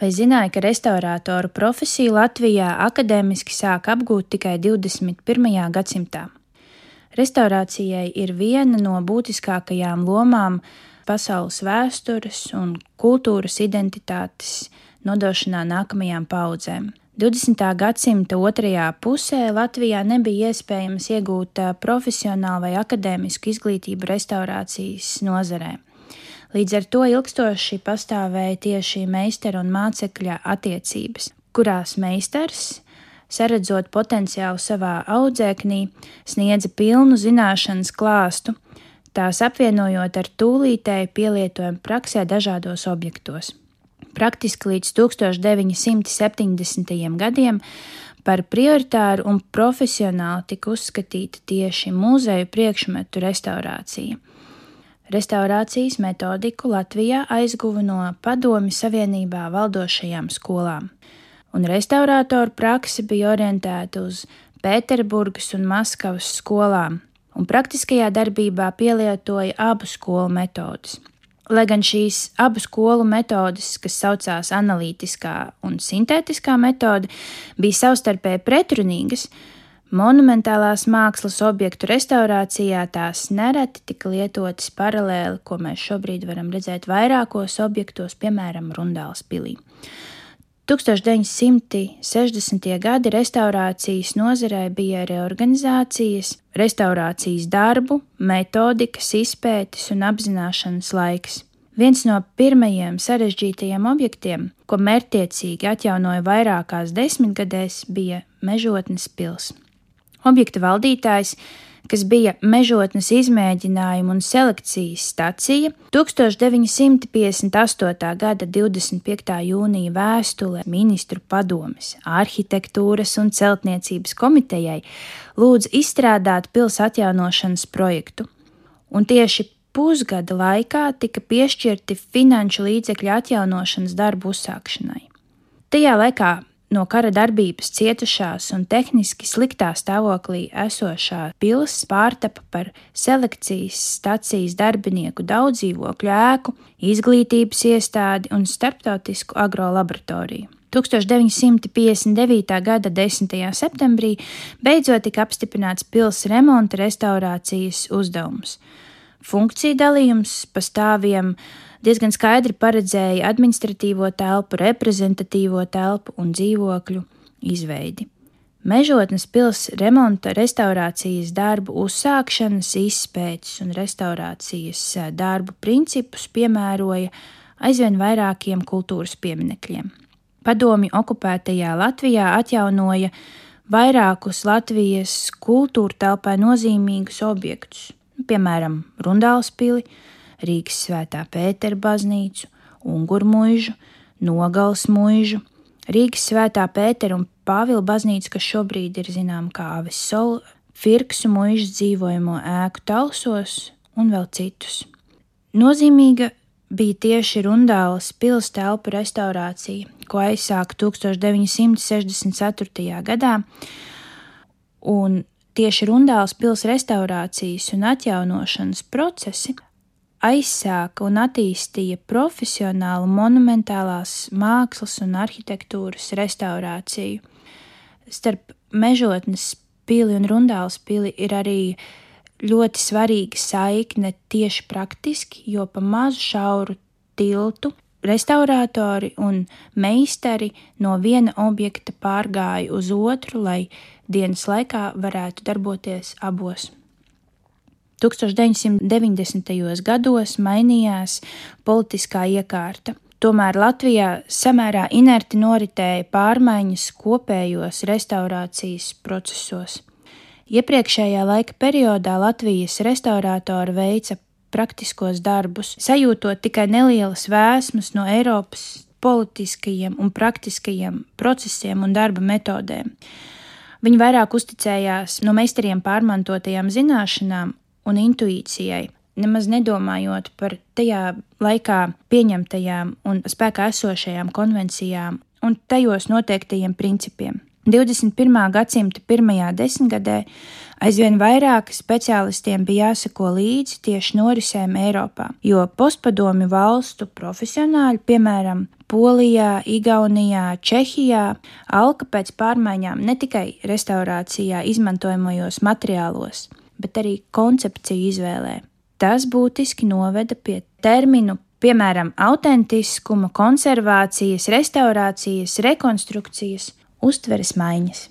Vai zināja, ka restaurātoru profesiju Latvijā akadēmiski sāk apgūt tikai 21. gadsimtā? Restaurācijai ir viena no būtiskākajām lomām pasaules vēstures un kultūras identitātes nodošanā nākamajām paudzēm. 20. gadsimta otrajā pusē Latvijā nebija iespējams iegūt profesionālu vai akadēmisku izglītību restaurācijas nozarē. Līdz ar to ilgstoši pastāvēja tieši meistara un mācekļa attiecības, kurās meistars, saredzot potenciālu savā audzēknī, sniedza pilnu zināšanas klāstu, tās apvienojot ar tūlītēju pielietojumu praksē dažādos objektos. Praktiski līdz 1970. gadiem par prioritāru un profesionāli tika uzskatīta tieši muzeju priekšmetu restaurācija. Restaurācijas metodiku Latvijā aizguva no Padomju Savienībā valdošajām skolām, un restaurātoru praksi bija orientēta uz Pēterburgas un Maskavas skolām, un praktiskajā darbībā pielietoja abu skolu metodes. Lai gan šīs abu skolu metodes, kas saucās analītiskā un sintētiskā metode, bija savstarpēji pretrunīgas, Monumentālās mākslas objektu restaurācijā tās nereti tika lietotas paralēli, ko mēs šobrīd varam redzēt vairākos objektos, piemēram, Rundāls pilī. 1960. gadi restaurācijas nozarē bija reorganizācijas, restaurācijas darbu, metodikas, izpētes un apzināšanas laiks. Viens no pirmajiem sarežģītajiem objektiem, ko mērķtiecīgi atjaunoja vairākās desmitgadēs, bija Mežotnes pilsēta. Objekta valdītājs, kas bija mežotnes izmēģinājuma un selekcijas stacija, 1958. gada 25. jūnija vēstule ministru padomes, arhitektūras un celtniecības komitejai lūdz izstrādāt pils atjaunošanas projektu, un tieši pusgada laikā tika piešķirti finanšu līdzekļu atjaunošanas darbu uzsākšanai. Tajā laikā no kara darbības cietušās un tehniski sliktā stāvoklī esošā pils pārtapa par selekcijas stacijas darbinieku daudzdzīvokļu ēku, izglītības iestādi un starptautisku agrolaboratoriju. 1959. gada 10. septembrī beidzot tika apstiprināts pils remonta restaurācijas uzdevums. Funkcija dalījums pa stāviem diezgan skaidri paredzēja administratīvo telpu, reprezentatīvo telpu un dzīvokļu izveidi. Mežotnes pils remonta, restaurācijas darbu uzsākšanas, izpētes un restaurācijas darbu principus piemēroja aizvien vairākiem kultūras pieminekļiem. Padomi okupētajā Latvijā atjaunoja vairākus Latvijas kultūra telpai nozīmīgus objektus, piemēram, Rundāls pili, Rīgas svētā Pētera baznīcu, Unguru mūžu, Nogals mūžu, Rīgas svētā Pētera un Pāvila baznīca, kas šobrīd ir zināma kā Avis Sola, Firksu mūžas dzīvojamo ēku talsos un vēl citus. Nozīmīga bija tieši Rundāles pils telpu restaurācija, ko aizsāka 1964. gadā, un tieši Rundāles pils restaurācijas un atjaunošanas procesi aizsāka un attīstīja profesionālu monumentālās mākslas un arhitektūras restaurāciju. Starp mežotnes pili un rundāls pili ir arī ļoti svarīga saikne tieši praktiski, jo pa mazu šauru tiltu restauratori un meistari no viena objekta pārgāja uz otru, lai dienas laikā varētu darboties abos. 1990. gados mainījās politiskā iekārta. Tomēr Latvijā samērā inerti noritēja pārmaiņas kopējos restaurācijas procesos. Iepriekšējā laika periodā Latvijas restaurātori veica praktiskos darbus, sajūtot tikai nelielas vēsmas no Eiropas politiskajiem un praktiskajiem procesiem un darba metodēm. Viņi vairāk uzticējās no meistariem pārmantotajām zināšanām un intuīcijai, nemaz nedomājot par tajā laikā pieņemtajām un spēkā esošajām konvencijām un tajos noteiktajiem principiem. 21. gadsimta pirmajā desmitgadē aizvien vairāk speciālistiem bija jāsako līdzi tieši norisēm Eiropā, jo postpadomju valstu profesionāļi, piemēram, Polijā, Igaunijā, Čehijā, alka pēc pārmaiņām ne tikai restaurācijā izmantojamajos materiālos, bet arī koncepciju izvēlē. Tas būtiski noveda pie terminu piemēram, autentiskuma, konservācijas, restaurācijas, rekonstrukcijas, uztveres maiņas.